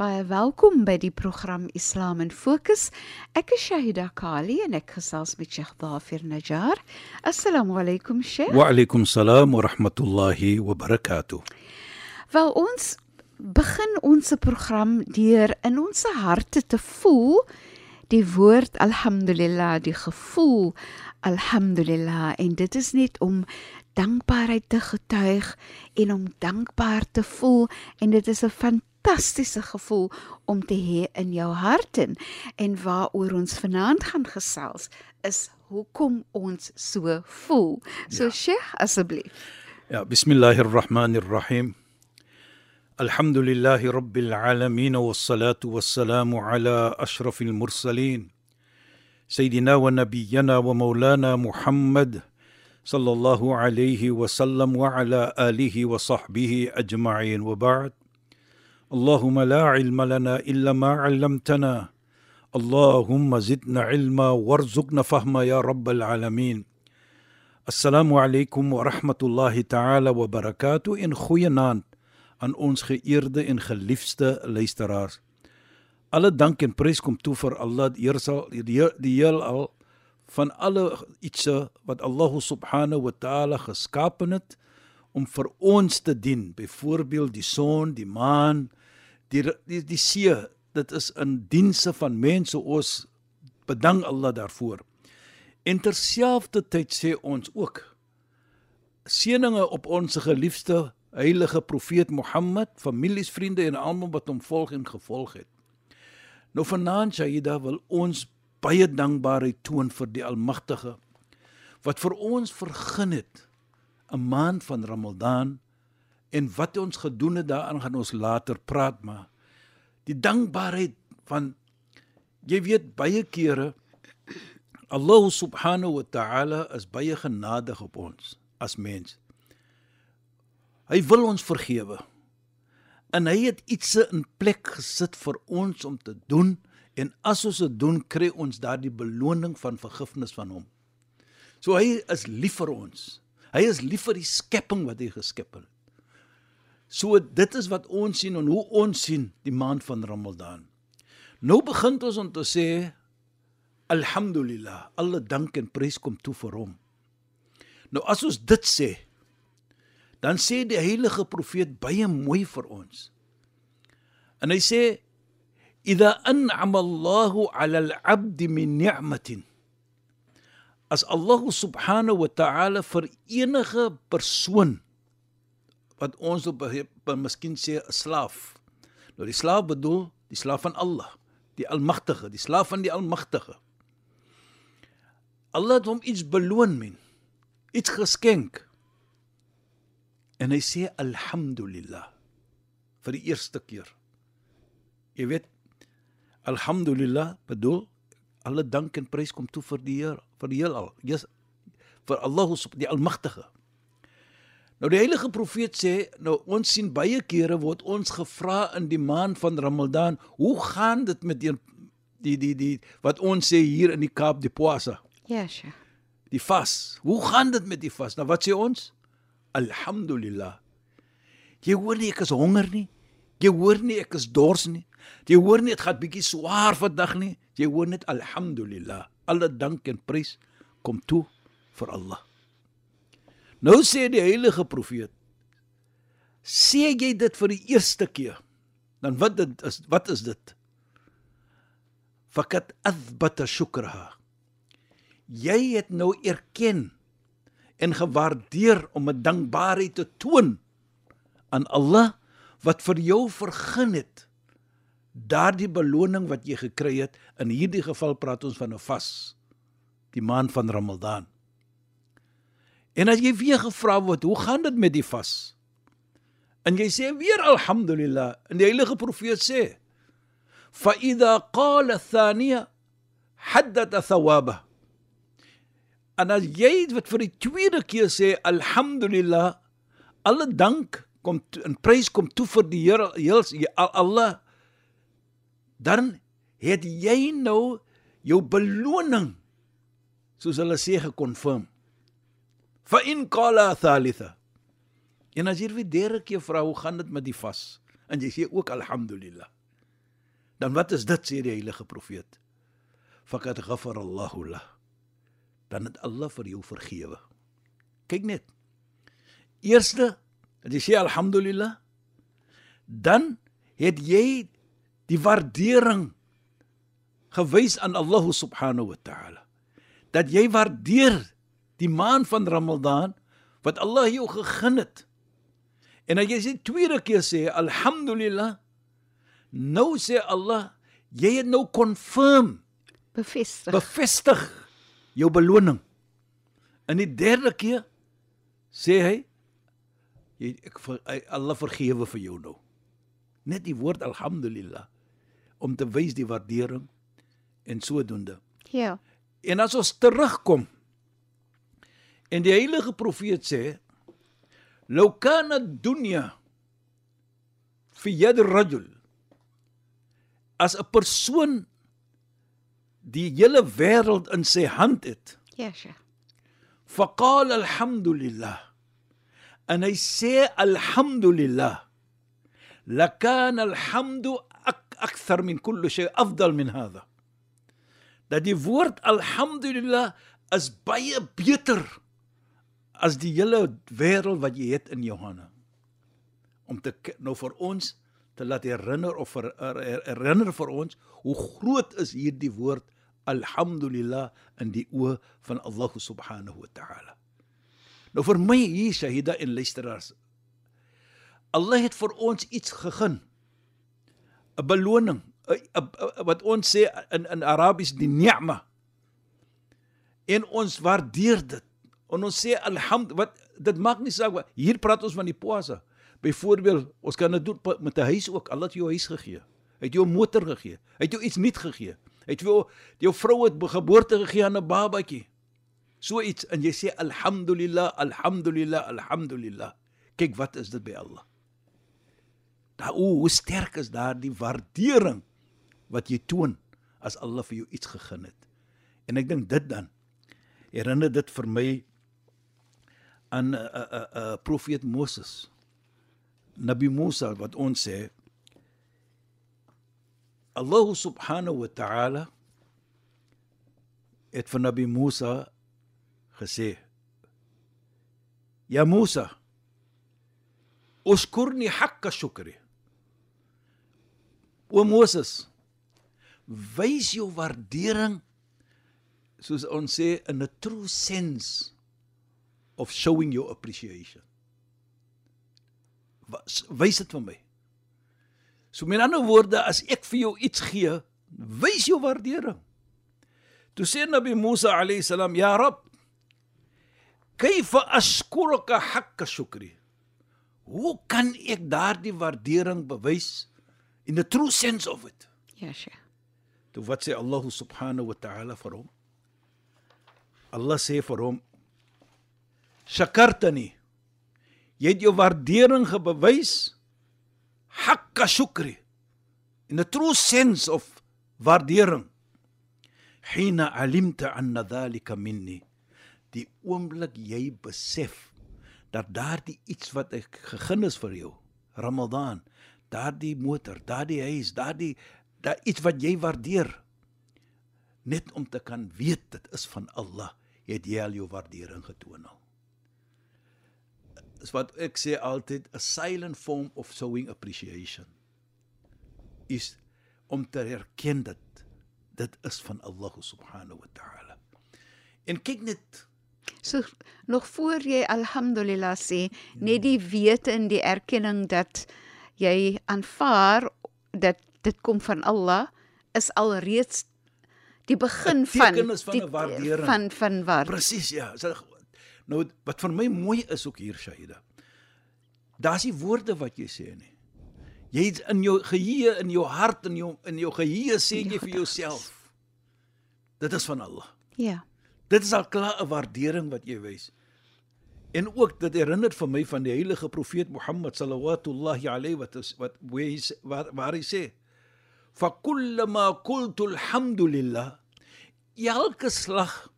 Baie welkom by die program Islam in Fokus. Ek is Shahida Kali en ek gesels met Sheikh Dafir Najjar. Assalamu alaykum Sheikh. Wa alaykum salaam wa rahmatullahi wa barakatuh. Wel ons begin ons program deur in ons harte te voel die woord alhamdulillah, die gevoel alhamdulillah en dit is net om dankbaarheid te getuig en om dankbaar te voel en dit is 'n fantastiese gevoel om te hê in jou hart in. En waaroor ons vanaand gaan gesels is hoekom ons so voel. So ja. Sheikh asseblief. Ja, bismillahirrahmanirrahim. الحمد لله رب العالمين والصلاة والسلام على أشرف المرسلين سيدنا ونبينا ومولانا محمد صلى الله عليه وسلم وعلى آله وصحبه أجمعين وبعد Allahümme la ilme lena illa ma allamtena. Allahümme zidna ilma varzukna fahma ya rabbel alemin. Assalamu alaykum wa rahmatullahi ta'ala wa barakatuh en goeienaand aan ons geëerde en geliefde luisteraars. Alle dank en prys kom toe vir Allah, die Heer sal die, die heelal van alle ietsie wat Allah subhanahu wa ta'ala geskaap het om vir ons te dien. Byvoorbeeld die son, die maan, die die, die see dit is in dienste van mense ons bedank Allah daarvoor. En terselfdertyd sê ons ook seëninge op ons geliefde heilige profeet Mohammed families vriende en almal wat hom volg en gevolg het. Nou vanaand Shaida wil ons baie dankbaarheid toon vir die Almagtige wat vir ons vergun het 'n maand van Ramadan en wat ons gedoen het daaraan gaan ons later praat maar die dankbaarheid van jy weet baie kere Allah subhanahu wa ta'ala is baie genadig op ons as mens hy wil ons vergewe en hy het iets in plek gesit vir ons om te doen En as ons dit doen, kry ons daardie beloning van vergifnis van hom. So hy is lief vir ons. Hy is lief vir die skepping wat hy geskep het. So dit is wat ons sien en hoe ons sien die maand van Ramadan. Nou begin ons om te sê alhamdulillah, alle dank en prys kom toe vir hom. Nou as ons dit sê, dan sê die heilige profeet baie mooi vir ons. En hy sê: "Idha an'ama Allahu 'ala al-'abd min ni'matin" As Allah subhanahu wa ta'ala vir enige persoon wat ons op miskien sê 'n slaaf. Nou die slaaf bedoel die slaaf van Allah, die Almagtige, die slaaf van die Almagtige. Allah het hom iets beloon men, iets geskenk. En hy sê alhamdulillah vir die eerste keer. Jy weet Alhamdulillah bedoel alle dank en prys kom toe vir die Heer, vir die heelal. Jesus vir Allah die Almagtige. Nou die heilige profeet sê, nou ons sien baie kere word ons gevra in die maand van Ramadan, hoe gaan dit met die die die die wat ons sê hier in die Kaap die Poasa? Ja, sja. Die vas. Hoe gaan dit met die vas? Nou wat sê ons? Alhamdulillah. Jy hoor nie ek is honger nie. Jy hoor nie ek is dors nie. Jy hoor net gaan bietjie swaar vandag nie. Jy hoor net alhamdulillah. Alle dank en prys kom toe vir Allah. Nou sê die heilige profeet sê jy dit vir die eerste keer? Dan wat dit is wat is dit? Fakat athbata shukraha. Jy het nou erken en gewaardeer om 'n dankbaarheid te toon aan Allah wat vir jou vergun het daardie beloning wat jy gekry het. In hierdie geval praat ons van 'n vas die maand van Ramadan en as jy weer gevra word hoe gaan dit met die vas? En jy sê weer alhamdulillah. En die heilige profeet sê fa idha qala thaniya haddatha thawaba. En as jy wat vir die tweede keer sê alhamdulillah alle dank kom in prys kom toe vir die Here heels Allah dan het jy nou jou beloning soos hulle sê gekonfirm fa in qala thalitha. En as jy weer derde keer vra hoe gaan dit met die vas? En jy sê ook alhamdulillah. Dan wat is dit sê die heilige profeet? Fakat ghafar Allahu lah. Dan het Allah vir jou vergewe. Kyk net. Eerste as jy sê alhamdulillah. Dan het jy die waardering gewys aan Allah subhanahu wa ta'ala. Dat jy waardeer die maand van Ramadan wat Allah jou gegee het. En as jy sê tweede keer sê alhamdulillah nou sê Allah jy het nou confirm. Bevestig. bevestig jou beloning. In die derde keer sê hy jy ek Allah vergewe vir jou nou. Net die woord alhamdulillah om te wys die waardering en sodoende. Ja. En as ons terugkom en die heilige profeet sê law kana dunya fi yad rajul. As 'n persoon die hele wêreld in sy hand het Ja, Sheikh. faqala alhamdulillah. En hy sê alhamdulillah lakana alhamdu ak- akthar min kulli shay afdal min hadha. Dat die woord alhamdulillah is baie beter as die hele wêreld wat jy het in jou hande om te nou vir ons te laat herinner of ver, her- her- herinner vir ons hoe groot is hierdie woord alhamdulillah in die oë van Allah subhanahu wa ta'ala. Nou vir my hier Shahida en luisteraars. Allah het vir ons iets gegee. 'n Beloning, 'n- 'n- 'n- wat ons sê in in Arabies die ni'ma. En ons waardeer dit. En ons sê alhamd wat dit maak nie saak wat hier praat ons van die poasa. Byvoorbeeld, ons kan dit doen met 'n huis ook. Allah het jou huis gegee. Hy het jou 'n motor gegee. Hy het jou iets nuut gegee. Hy het jou jou vrou het geboorte gegee aan 'n babatjie. So iets en jy sê alhamdulillah, alhamdulillah, alhamdulillah. Kyk wat is dit by Allah. Daar o, hoe sterk is daardie waardering wat jy toon as Allah vir jou iets gegee het. En ek dink dit dan herinner dit vir my aan 'n uh, 'n uh, uh, profeet Moses. Nabi Musa wat ons sê Allah subhanahu wa ta'ala het vir Nabi Musa gesê Ja Musa Uskurni hakka shukri O Moses wys jou waardering soos ons sê in a true sense of showing your appreciation. Wys dit vir my. So met ander woorde, as ek vir jou iets gee, wys jou waardering. Toe sê Nabi Musa alayhi salam, "Ya Rabb, kayfa ashkuruka hakka shukri?" Hoe kan ek daardie waardering bewys in the true sense of it? Ja, Sheikh. Toe wat sê Allah subhanahu wa ta'ala vir hom? Allah sê vir hom: "Shakartani." Jy het jou waardering gebewys hakka shukri in the true sense of waardering. Hina alimta anna dhalika minni. Die oomblik jy besef dat daardie iets wat ek gegee is vir jou, Ramadan, daardie motor, daardie huis, daardie da iets wat jy waardeer net om te kan weet dit is van Allah, het jy al jou waardering getoon al. Is wat ek sê altyd, a silent form of showing appreciation is om te erken dat dit is van Allah subhanahu wa ta'ala. En kyk net So nog voor jy alhamdulillah sê, net die wete en die erkenning dat jy aanvaar dat dit kom van Allah is alreeds die begin 'n van van die, 'n waardering. van van waar Presies, ja. So, nou wat vir my mooi is ook hier Shaida. Daar's die woorde wat jy sê nie. Jy het in jou geheue, in jou hart, in jou in jou geheue sê jy vir jouself. Dit is van Allah. ja Dit is al klaar 'n waardering wat jy wys. En ook dit herinner vir my van die heilige profeet Mohammed sallallahu alayhi wat is, wat sê- waar, waar hy sê fa kullama qultu alhamdulillah elke slag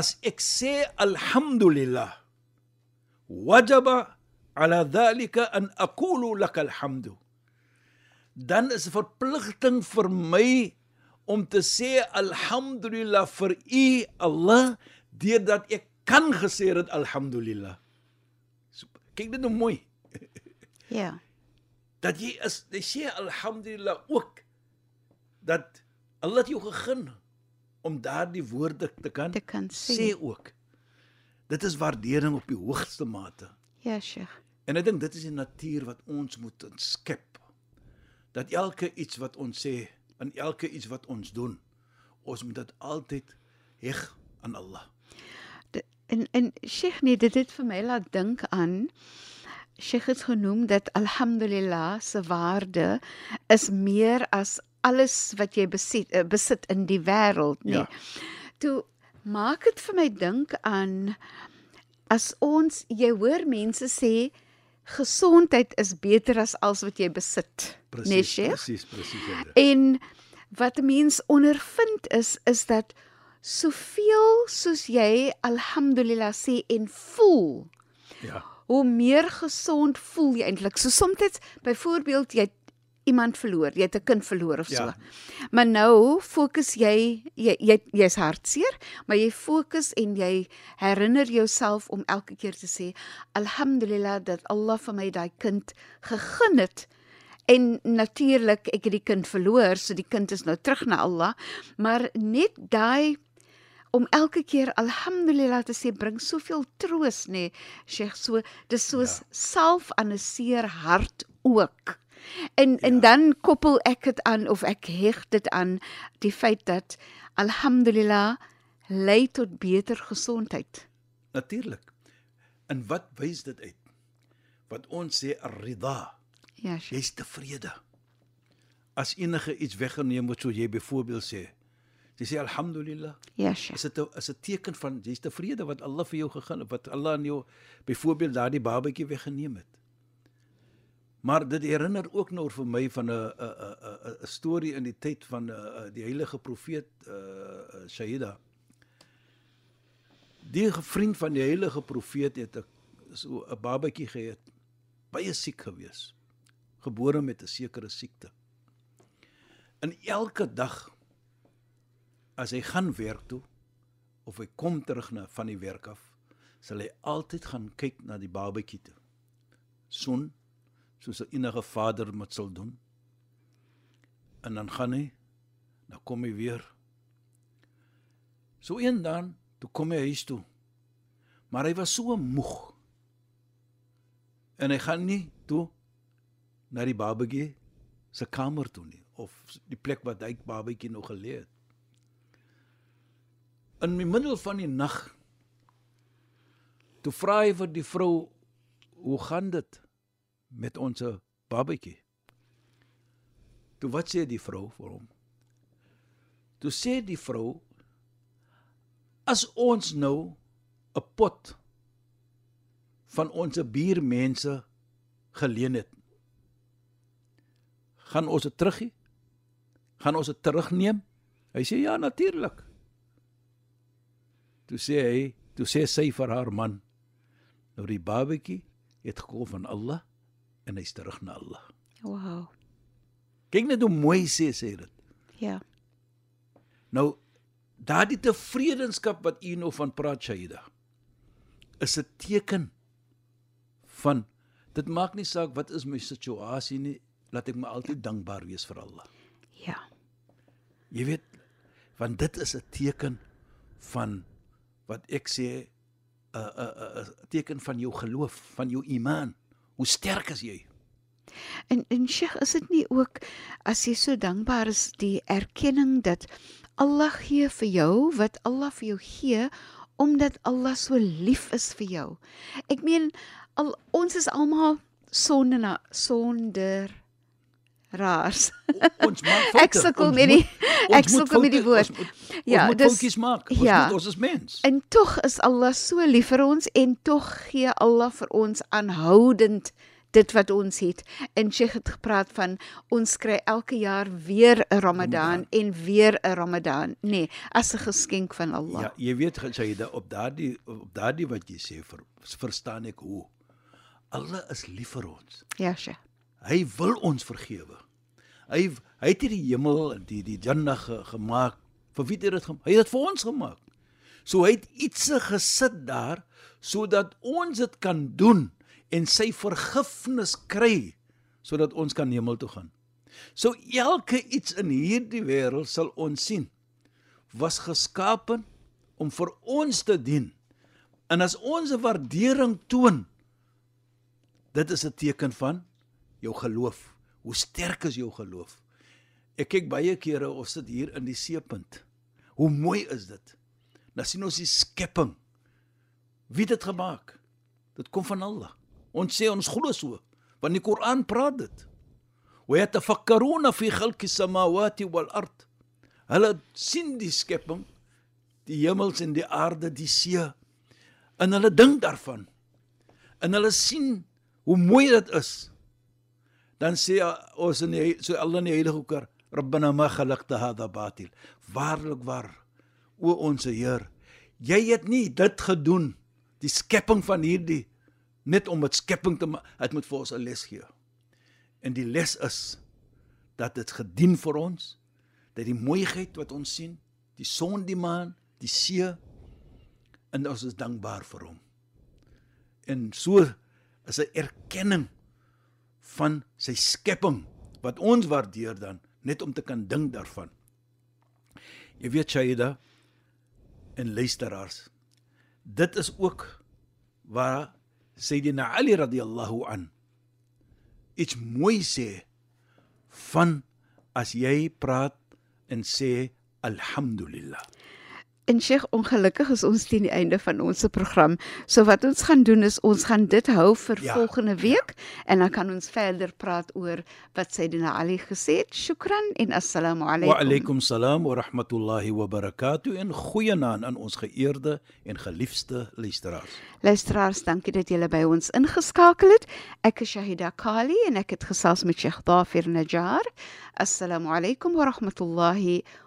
as ek sê alhamdulillah wajaba ala dhalika an aqulu lak alhamdu dan is 'n verpligting vir my om te sê alhamdulillah vir u Allah deurdat ek kan gesê het alhamdulillah. So, kyk dit nou mooi. ja Dat jy is jy sê alhamdulillah ook dat Allah het jou gegun om daardie woorde te kan te kan sê sê ook. Dit is waardering op die hoogste mate. ja Sheikh En ek dink dit is die natuur wat ons moet skep. Dat elke iets wat ons sê en elke iets wat ons doen, ons moet dit altyd heg aan Allah. D- en en Sheikh nee dit het vir my laat dink aan Sheikh het genoem dat alhamdulillah se waarde is meer as alles wat jy besit uh, besit in die wêreld nee. Ja. Toe maak dit vir my dink aan as ons jy hoor mense sê gesondheid is beter as alles wat jy besit. Nee, Sheikh? presies, presies. Jade. En wat 'n mens ondervind is is dat soveel soos jy alhamdulillah sê en voel, Ja. hoe meer gesond voel jy eintlik. So soms byvoorbeeld jy het iemand verloor, jy het 'n kind verloor of so. Ja. Maar nou fokus jy jy jy jy's hartseer, maar jy fokus en jy herinner jouself om elke keer te sê alhamdulillah dat Allah vir my daai kind gegee het. En natuurlik, ek het die kind verloor, so die kind is nou terug na Allah, maar net daai om elke keer alhamdulillah te sê bring soveel troos nê. Nee, Sheikh, so dis soos ja. salf aan 'n seer hart ook. En ja. en dan koppel ek dit aan of ek heg dit aan die feit dat alhamdulillah lei tot beter gesondheid. Natuurlik. En wat wys dit uit? Wat ons sê ar-ridha. Ja, Sheikh. Jy's tevrede. As enige iets weggeneem word, so jy byvoorbeeld sê, jy sê alhamdulillah. Ja, Sheikh. Is dit is 'n teken van jy's tevrede wat Allah vir jou gegee het, wat Allah aan jou byvoorbeeld daardie babatjie weggeneem het. Maar dit herinner ook nou vir my van 'n 'n 'n 'n storie in die tyd van uh, die heilige profeet uh, uh Shaida. Die vriend van die heilige profeet het 'n so 'n babatjie gehad, baie siek gewees, gebore met 'n sekere siekte. En elke dag as hy gaan werk toe of hy kom terug na van die werk af, sal hy altyd gaan kyk na die babatjie toe. Son soos 'n enige vader moet sal doen. En dan gaan hy, dan kom hy weer. So een dan, toe kom hy huis toe. Maar hy was so moeg. En hy gaan nie toe na die babatjie se kamer toe nie of die plek waar hy babatjie nog gelê het. In die middel van die nag toe vra hy vir die vrou hoe gaan dit met ons babatjie? Toe wat sê die vrou vir hom? Toe sê die vrou as ons nou 'n pot van ons buurmense geleen het, gaan ons dit teruggee? Gaan ons dit terugneem? Hy sê ja, natuurlik. Toe sê hy, toe sê sy vir haar man, nou die babatjie het gekom van Allah en hy's terug na Allah. Wow. Kyk net hoe mooi sê sy dit. Ja. Nou daardie tevredenskap wat u nou van praat Shaida is 'n teken van dit maak nie saak wat is my situasie nie, laat ek my altyd dankbaar wees vir Allah. Ja. Jy weet, want dit is 'n teken van wat ek sê 'n 'n 'n teken van jou geloof, van jou iman. Hoe sterk is jy? En en Sheikh, is dit nie ook as jy so dankbaar is die erkenning dat Allah gee vir jou wat Allah vir jou gee omdat Allah so lief is vir jou. Ek meen al ons is almal sonde na sonder raars. Ons maak foute. Ek sukkel met die moet- ek sukkel met die woord. Ons moet, Ja, ons moet dis- foutjies maak. Ons ja. moet ons is mens. En tog is Allah so lief vir ons en tog gee Allah vir ons aanhoudend dit wat ons het. En Sheikh het gepraat van ons kry elke jaar weer 'n Ramadan en weer 'n Ramadan, nê, nee, as 'n geskenk van Allah. Ja, jy weet Sayyida op daardie op daardie wat jy sê ver, verstaan ek hoe. Allah is lief vir ons. ja Sheikh. Hy wil ons vergewe. Hy hy het hierdie hemel en die die Jannah ge, gemaak. Vir wie het dit gemaak? Hy het dit vir ons gemaak. So hy het iets gesit daar sodat ons dit kan doen en sy vergifnis kry sodat ons kan hemel toe gaan. So elke iets in hierdie wêreld sal ons sien was geskapen om vir ons te dien. En as ons 'n waardering toon, dit is 'n teken van jou geloof. Hoe sterk is jou geloof? Ek kyk baie kere of sit hier in die seepunt. Hoe mooi is dit? Dan sien ons die skepping. Wie het dit gemaak? Dit kom van Allah. Ons sê ons glo so, want die Koran praat dit. Wa yatafakkaruna fi khalqi samawati wal ard. Hulle sien die skepping, die hemels en die aarde, die see, en hulle dink daarvan. En hulle sien hoe mooi dit is. Dan sê ons in die, so Allah in die heilige koor, Rabbana ma khalaqta hadha batil. Waarlik waar, o ons Heer, jy het nie dit gedoen, die skepping van hierdie net om dit skepping te maak, dit moet vir ons 'n les gee. En die les is dat dit gedien vir ons, dat die mooiheid wat ons sien, die son, die maan, die see en ons is dankbaar vir hom. En so is 'n erkenning van sy skepping wat ons waardeer dan net om te kan dink daarvan. Jy weet Shaida en luisteraars. Dit is ook waar Sayyidina Ali radhiyallahu an iets mooi sê van as jy praat en sê alhamdulillah. En Sheikh, ongelukkig is ons teen die einde van ons program. So wat ons gaan doen is ons gaan dit hou vir Ja, ja, volgende week ja. en dan kan ons verder praat oor wat Sayyidina Ali gesê het. Shukran en assalamu alaykum. Wa alaykum salaam wa rahmatullahi wa barakatuh en goeienaand aan ons geëerde en geliefde luisteraars. Luisteraars, dankie dat julle by ons ingeskakel het. Ek is Shahida Kali en ek het gesels met Sheikh Dafir Najjar. Assalamu alaykum wa rahmatullahi wa barakatuh